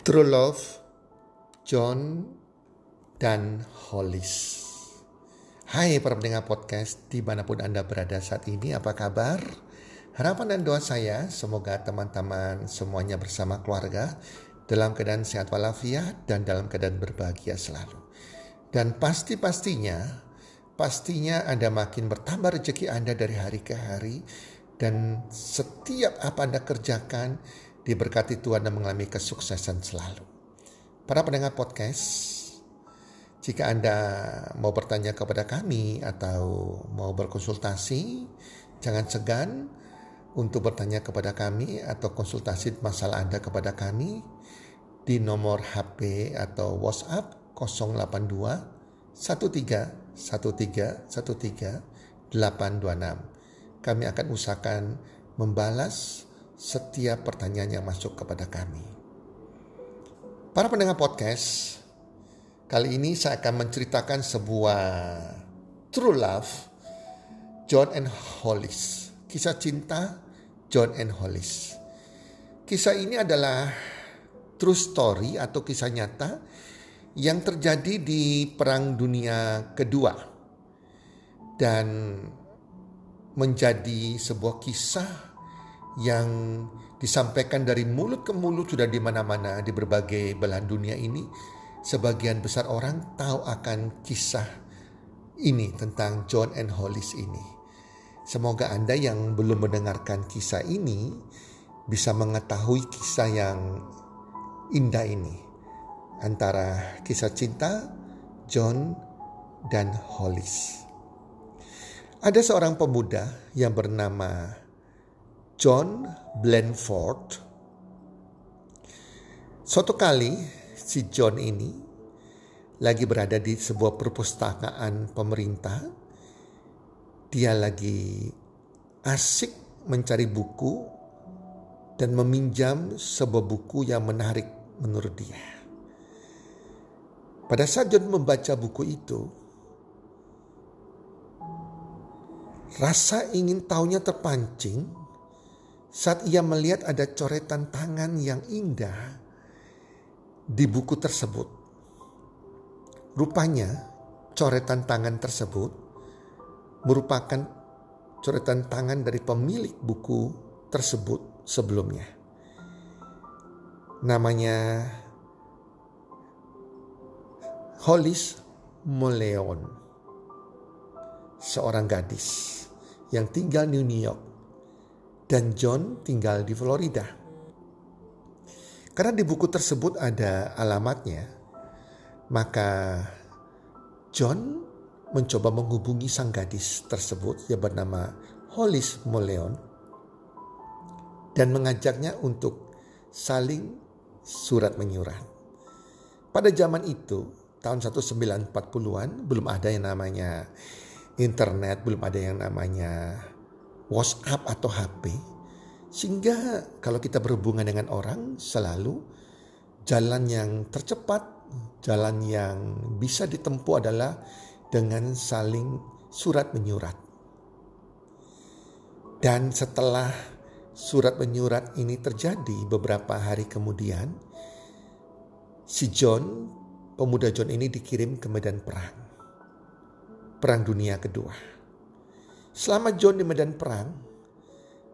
True Love, John dan Hollis. Hai para pendengar podcast di mana pun Anda berada saat ini, apa kabar? Harapan dan doa saya semoga teman-teman semuanya bersama keluarga dalam keadaan sehat walafiat dan dalam keadaan berbahagia selalu. Dan pasti-pastinya, pastinya Anda makin bertambah rezeki Anda dari hari ke hari dan setiap apa Anda kerjakan diberkati Tuhan dan mengalami kesuksesan selalu. Para pendengar podcast, jika Anda mau bertanya kepada kami atau mau berkonsultasi, jangan segan untuk bertanya kepada kami atau konsultasi masalah Anda kepada kami di nomor HP atau WhatsApp 082 13 13 13 826 kami akan usahakan membalas setiap pertanyaan yang masuk kepada kami. Para pendengar podcast, kali ini saya akan menceritakan sebuah true love John and Hollis. Kisah cinta John and Hollis. Kisah ini adalah true story atau kisah nyata yang terjadi di Perang Dunia Kedua. Dan menjadi sebuah kisah yang disampaikan dari mulut ke mulut sudah di mana-mana di berbagai belahan dunia ini. Sebagian besar orang tahu akan kisah ini tentang John and Hollis ini. Semoga Anda yang belum mendengarkan kisah ini bisa mengetahui kisah yang indah ini antara kisah cinta John dan Hollis. Ada seorang pemuda yang bernama John Blanford. Suatu kali si John ini lagi berada di sebuah perpustakaan pemerintah. Dia lagi asik mencari buku dan meminjam sebuah buku yang menarik menurut dia. Pada saat John membaca buku itu, Rasa ingin tahunya terpancing saat ia melihat ada coretan tangan yang indah di buku tersebut. Rupanya coretan tangan tersebut merupakan coretan tangan dari pemilik buku tersebut sebelumnya. Namanya Hollis Moleon, seorang gadis yang tinggal di New York dan John tinggal di Florida. Karena di buku tersebut ada alamatnya, maka John mencoba menghubungi sang gadis tersebut yang bernama Hollis Moleon dan mengajaknya untuk saling surat menyurat. Pada zaman itu, tahun 1940-an belum ada yang namanya internet, belum ada yang namanya WhatsApp atau HP. Sehingga kalau kita berhubungan dengan orang selalu jalan yang tercepat, jalan yang bisa ditempuh adalah dengan saling surat menyurat. Dan setelah surat menyurat ini terjadi beberapa hari kemudian, si John, pemuda John ini dikirim ke medan perang. Perang Dunia Kedua. Selama John di medan perang,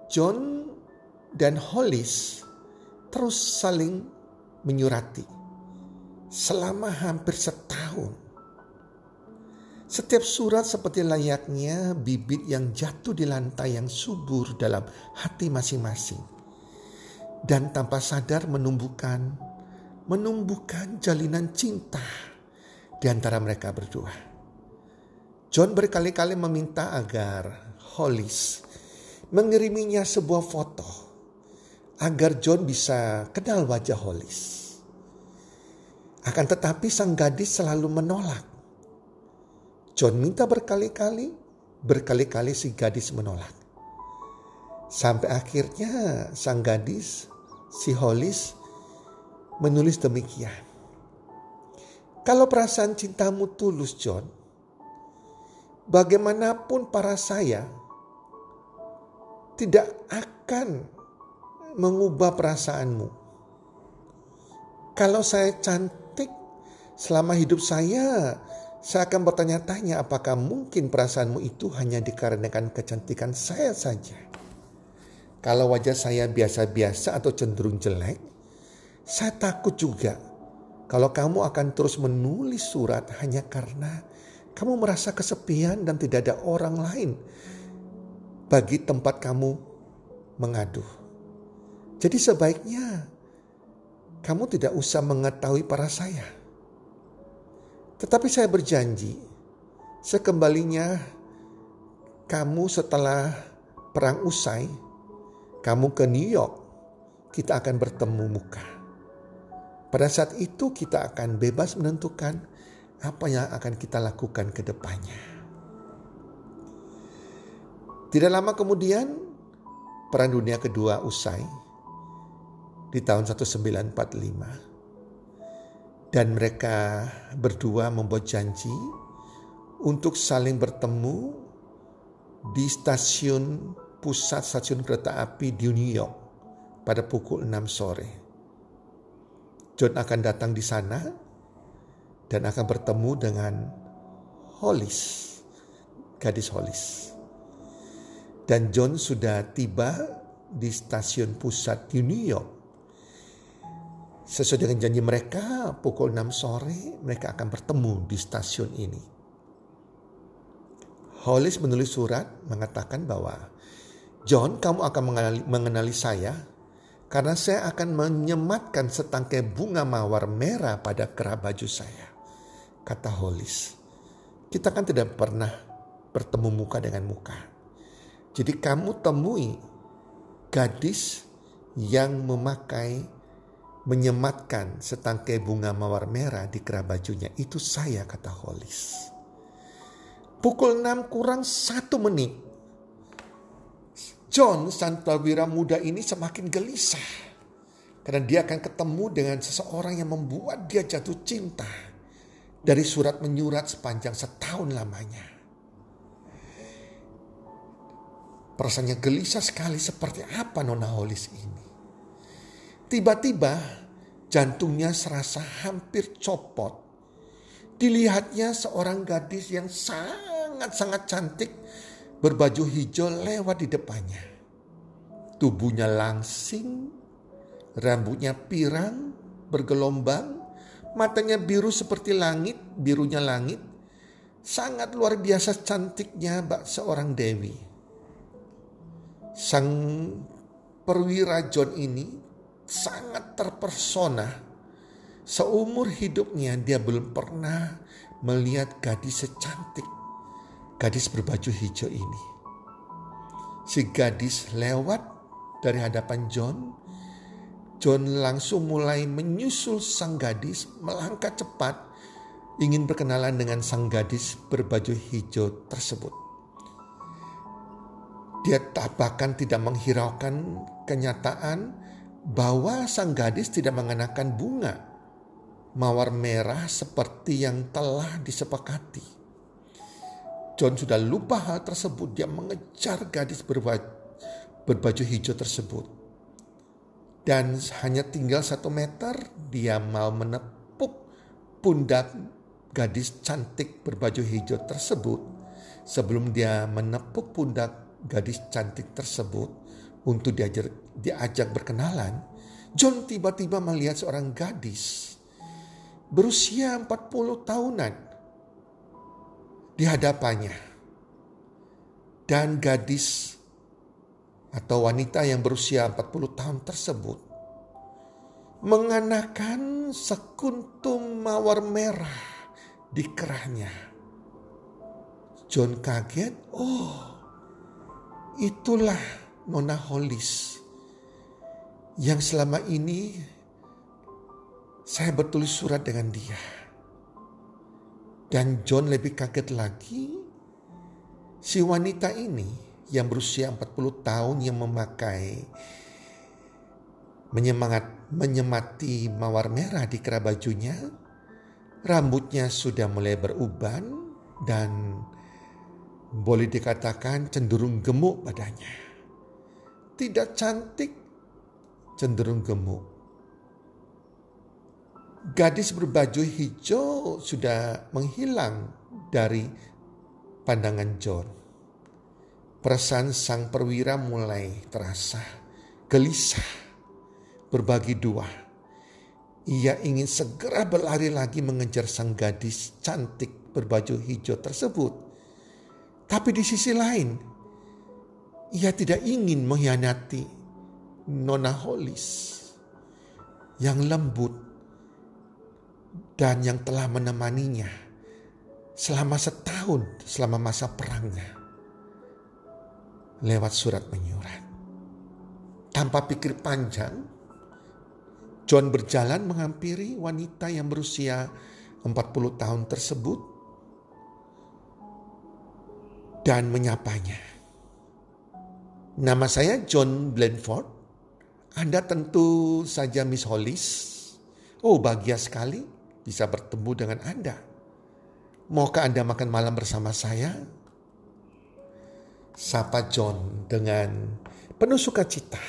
John dan Hollis terus saling menyurati selama hampir setahun. Setiap surat seperti layaknya bibit yang jatuh di lantai yang subur dalam hati masing-masing. Dan tanpa sadar menumbuhkan, menumbuhkan jalinan cinta di antara mereka berdua. John berkali-kali meminta agar Hollis mengiriminya sebuah foto agar John bisa kenal wajah Hollis. Akan tetapi sang gadis selalu menolak. John minta berkali-kali, berkali-kali si gadis menolak. Sampai akhirnya sang gadis, si Hollis, menulis demikian. Kalau perasaan cintamu tulus John, bagaimanapun para saya tidak akan mengubah perasaanmu. Kalau saya cantik selama hidup saya, saya akan bertanya-tanya apakah mungkin perasaanmu itu hanya dikarenakan kecantikan saya saja. Kalau wajah saya biasa-biasa atau cenderung jelek, saya takut juga kalau kamu akan terus menulis surat hanya karena kamu merasa kesepian dan tidak ada orang lain bagi tempat kamu mengadu. Jadi sebaiknya kamu tidak usah mengetahui para saya. Tetapi saya berjanji, sekembalinya kamu setelah perang usai, kamu ke New York, kita akan bertemu muka. Pada saat itu kita akan bebas menentukan apa yang akan kita lakukan ke depannya. Tidak lama kemudian, Perang Dunia Kedua usai di tahun 1945 dan mereka berdua membuat janji untuk saling bertemu di stasiun pusat stasiun kereta api di New York pada pukul 6 sore. John akan datang di sana dan akan bertemu dengan Hollis, gadis Hollis. Dan John sudah tiba di stasiun pusat di New York. Sesuai dengan janji mereka, pukul 6 sore mereka akan bertemu di stasiun ini. Hollis menulis surat mengatakan bahwa John, kamu akan mengenali, mengenali saya karena saya akan menyematkan setangkai bunga mawar merah pada kerah baju saya kata Holis. Kita kan tidak pernah bertemu muka dengan muka. Jadi kamu temui gadis yang memakai menyematkan setangkai bunga mawar merah di kerah bajunya. Itu saya kata Holis. Pukul 6 kurang satu menit. John Santawira muda ini semakin gelisah. Karena dia akan ketemu dengan seseorang yang membuat dia jatuh cinta dari surat menyurat sepanjang setahun lamanya. Perasaannya gelisah sekali seperti apa Nona Holis ini. Tiba-tiba jantungnya serasa hampir copot. Dilihatnya seorang gadis yang sangat-sangat cantik berbaju hijau lewat di depannya. Tubuhnya langsing, rambutnya pirang, bergelombang, matanya biru seperti langit, birunya langit. Sangat luar biasa cantiknya bak seorang dewi. Sang perwira John ini sangat terpersona. Seumur hidupnya dia belum pernah melihat gadis secantik gadis berbaju hijau ini. Si gadis lewat dari hadapan John John langsung mulai menyusul sang gadis melangkah cepat ingin berkenalan dengan sang gadis berbaju hijau tersebut. Dia tak bahkan tidak menghiraukan kenyataan bahwa sang gadis tidak mengenakan bunga mawar merah seperti yang telah disepakati. John sudah lupa hal tersebut. Dia mengejar gadis berbaju hijau tersebut dan hanya tinggal satu meter dia mau menepuk pundak gadis cantik berbaju hijau tersebut. Sebelum dia menepuk pundak gadis cantik tersebut untuk diajar, diajak berkenalan John tiba-tiba melihat seorang gadis berusia 40 tahunan di hadapannya. Dan gadis atau wanita yang berusia 40 tahun tersebut mengenakan sekuntum mawar merah di kerahnya. John kaget, oh itulah Nona Hollis yang selama ini saya bertulis surat dengan dia. Dan John lebih kaget lagi, si wanita ini yang berusia 40 tahun yang memakai menyemangat menyemati mawar merah di kera bajunya, rambutnya sudah mulai beruban dan boleh dikatakan cenderung gemuk badannya. Tidak cantik, cenderung gemuk. gadis berbaju hijau sudah menghilang dari pandangan John. Perasaan sang perwira mulai terasa gelisah, berbagi dua. Ia ingin segera berlari lagi mengejar sang gadis cantik berbaju hijau tersebut. Tapi di sisi lain, ia tidak ingin mengkhianati Nona Holis yang lembut dan yang telah menemaninya selama setahun selama masa perangnya lewat surat menyurat. Tanpa pikir panjang, John berjalan menghampiri wanita yang berusia 40 tahun tersebut dan menyapanya. Nama saya John Blandford. Anda tentu saja Miss Hollis. Oh bahagia sekali bisa bertemu dengan Anda. Maukah Anda makan malam bersama saya? Sapa John dengan penuh sukacita.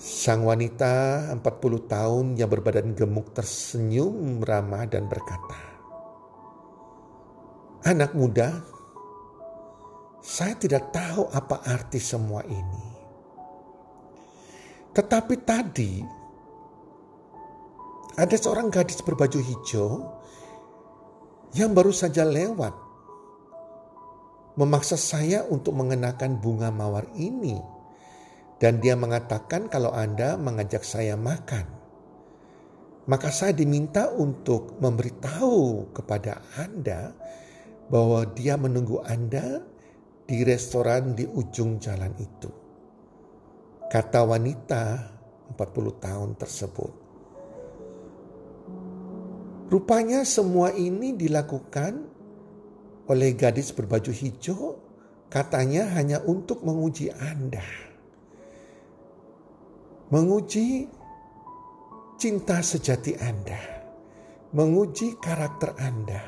Sang wanita 40 tahun yang berbadan gemuk tersenyum ramah dan berkata, Anak muda, saya tidak tahu apa arti semua ini. Tetapi tadi ada seorang gadis berbaju hijau yang baru saja lewat memaksa saya untuk mengenakan bunga mawar ini. Dan dia mengatakan kalau Anda mengajak saya makan. Maka saya diminta untuk memberitahu kepada Anda bahwa dia menunggu Anda di restoran di ujung jalan itu. Kata wanita 40 tahun tersebut. Rupanya semua ini dilakukan oleh gadis berbaju hijau katanya hanya untuk menguji Anda. Menguji cinta sejati Anda. Menguji karakter Anda.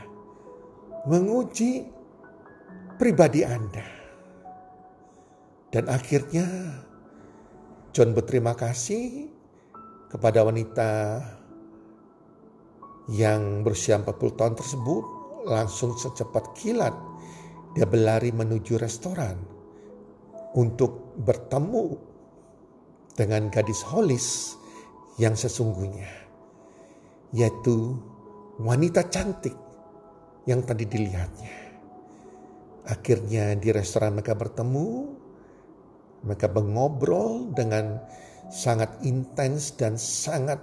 Menguji pribadi Anda. Dan akhirnya John berterima kasih kepada wanita yang berusia 40 tahun tersebut langsung secepat kilat dia berlari menuju restoran untuk bertemu dengan gadis Holis yang sesungguhnya yaitu wanita cantik yang tadi dilihatnya. Akhirnya di restoran mereka bertemu, mereka mengobrol dengan sangat intens dan sangat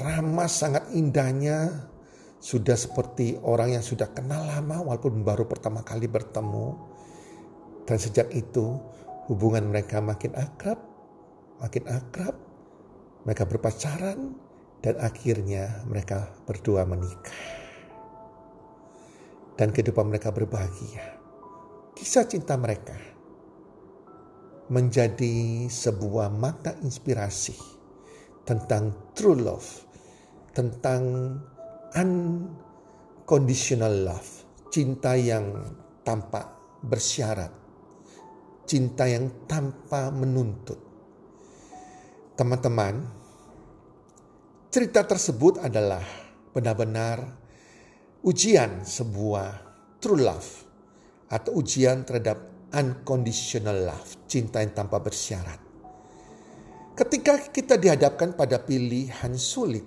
ramah, sangat indahnya sudah seperti orang yang sudah kenal lama walaupun baru pertama kali bertemu. Dan sejak itu hubungan mereka makin akrab, makin akrab. Mereka berpacaran dan akhirnya mereka berdua menikah. Dan kehidupan mereka berbahagia. Kisah cinta mereka menjadi sebuah makna inspirasi tentang true love, tentang unconditional love, cinta yang tanpa bersyarat, cinta yang tanpa menuntut. Teman-teman, cerita tersebut adalah benar-benar ujian sebuah true love atau ujian terhadap unconditional love, cinta yang tanpa bersyarat. Ketika kita dihadapkan pada pilihan sulit,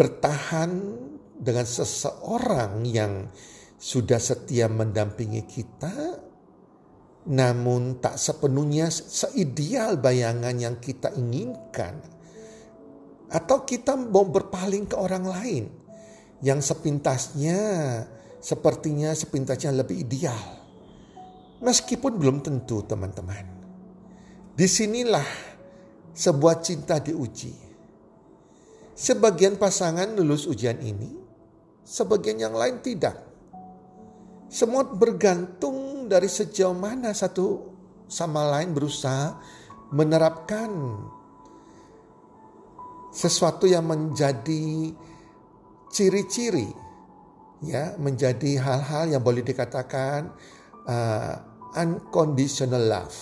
bertahan dengan seseorang yang sudah setia mendampingi kita, namun tak sepenuhnya seideal bayangan yang kita inginkan, atau kita mau berpaling ke orang lain yang sepintasnya sepertinya sepintasnya lebih ideal, meskipun belum tentu, teman-teman. Di sinilah sebuah cinta diuji Sebagian pasangan lulus ujian ini, sebagian yang lain tidak. Semua bergantung dari sejauh mana satu sama lain berusaha menerapkan sesuatu yang menjadi ciri-ciri ya menjadi hal-hal yang boleh dikatakan uh, unconditional love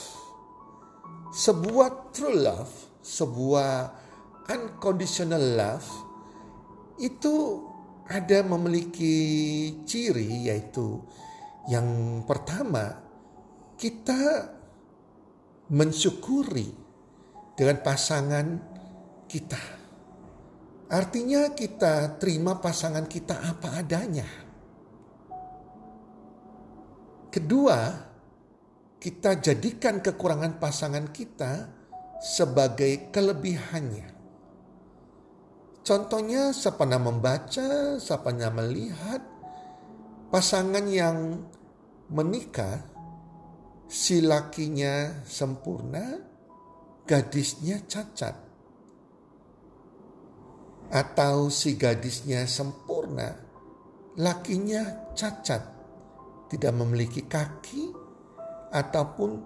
sebuah true love sebuah unconditional love itu ada memiliki ciri yaitu yang pertama kita mensyukuri dengan pasangan kita. Artinya kita terima pasangan kita apa adanya. Kedua, kita jadikan kekurangan pasangan kita sebagai kelebihannya. Contohnya sepana membaca, sepana melihat pasangan yang menikah, si lakinya sempurna, gadisnya cacat. Atau si gadisnya sempurna, lakinya cacat, tidak memiliki kaki ataupun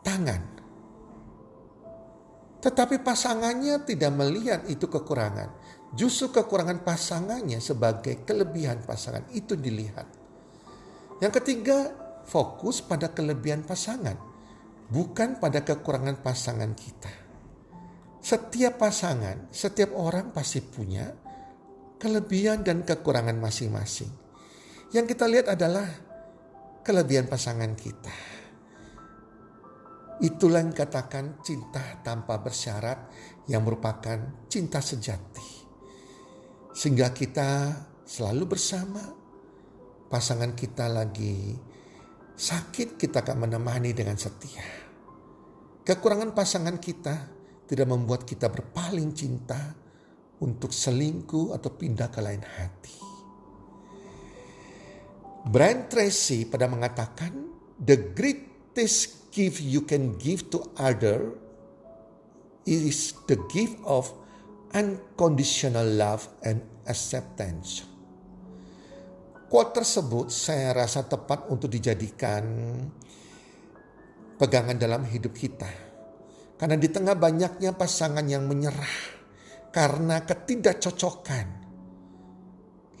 tangan. Tetapi pasangannya tidak melihat itu kekurangan. Justru kekurangan pasangannya sebagai kelebihan pasangan itu dilihat. Yang ketiga, fokus pada kelebihan pasangan, bukan pada kekurangan pasangan kita. Setiap pasangan, setiap orang pasti punya kelebihan dan kekurangan masing-masing. Yang kita lihat adalah kelebihan pasangan kita. Itulah yang katakan cinta tanpa bersyarat yang merupakan cinta sejati. Sehingga kita selalu bersama, pasangan kita lagi sakit kita akan menemani dengan setia. Kekurangan pasangan kita tidak membuat kita berpaling cinta untuk selingkuh atau pindah ke lain hati. Brian Tracy pada mengatakan, the greatest gift you can give to other is the gift of unconditional love and acceptance. Quote tersebut saya rasa tepat untuk dijadikan pegangan dalam hidup kita. Karena di tengah banyaknya pasangan yang menyerah karena ketidakcocokan.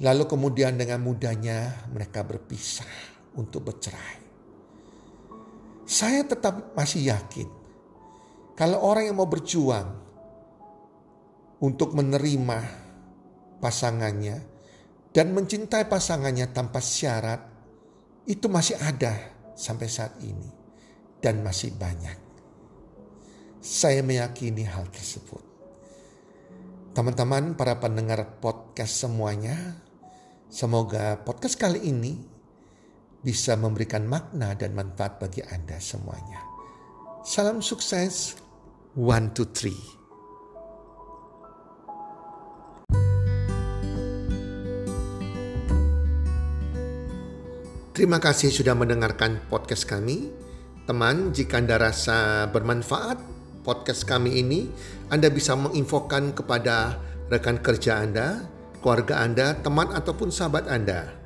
Lalu kemudian dengan mudahnya mereka berpisah untuk bercerai. Saya tetap masih yakin kalau orang yang mau berjuang untuk menerima pasangannya dan mencintai pasangannya tanpa syarat itu masih ada sampai saat ini dan masih banyak. Saya meyakini hal tersebut. Teman-teman para pendengar podcast semuanya, semoga podcast kali ini bisa memberikan makna dan manfaat bagi Anda semuanya. Salam sukses, one, two, three. Terima kasih sudah mendengarkan podcast kami. Teman, jika Anda rasa bermanfaat podcast kami ini, Anda bisa menginfokan kepada rekan kerja Anda, keluarga Anda, teman ataupun sahabat Anda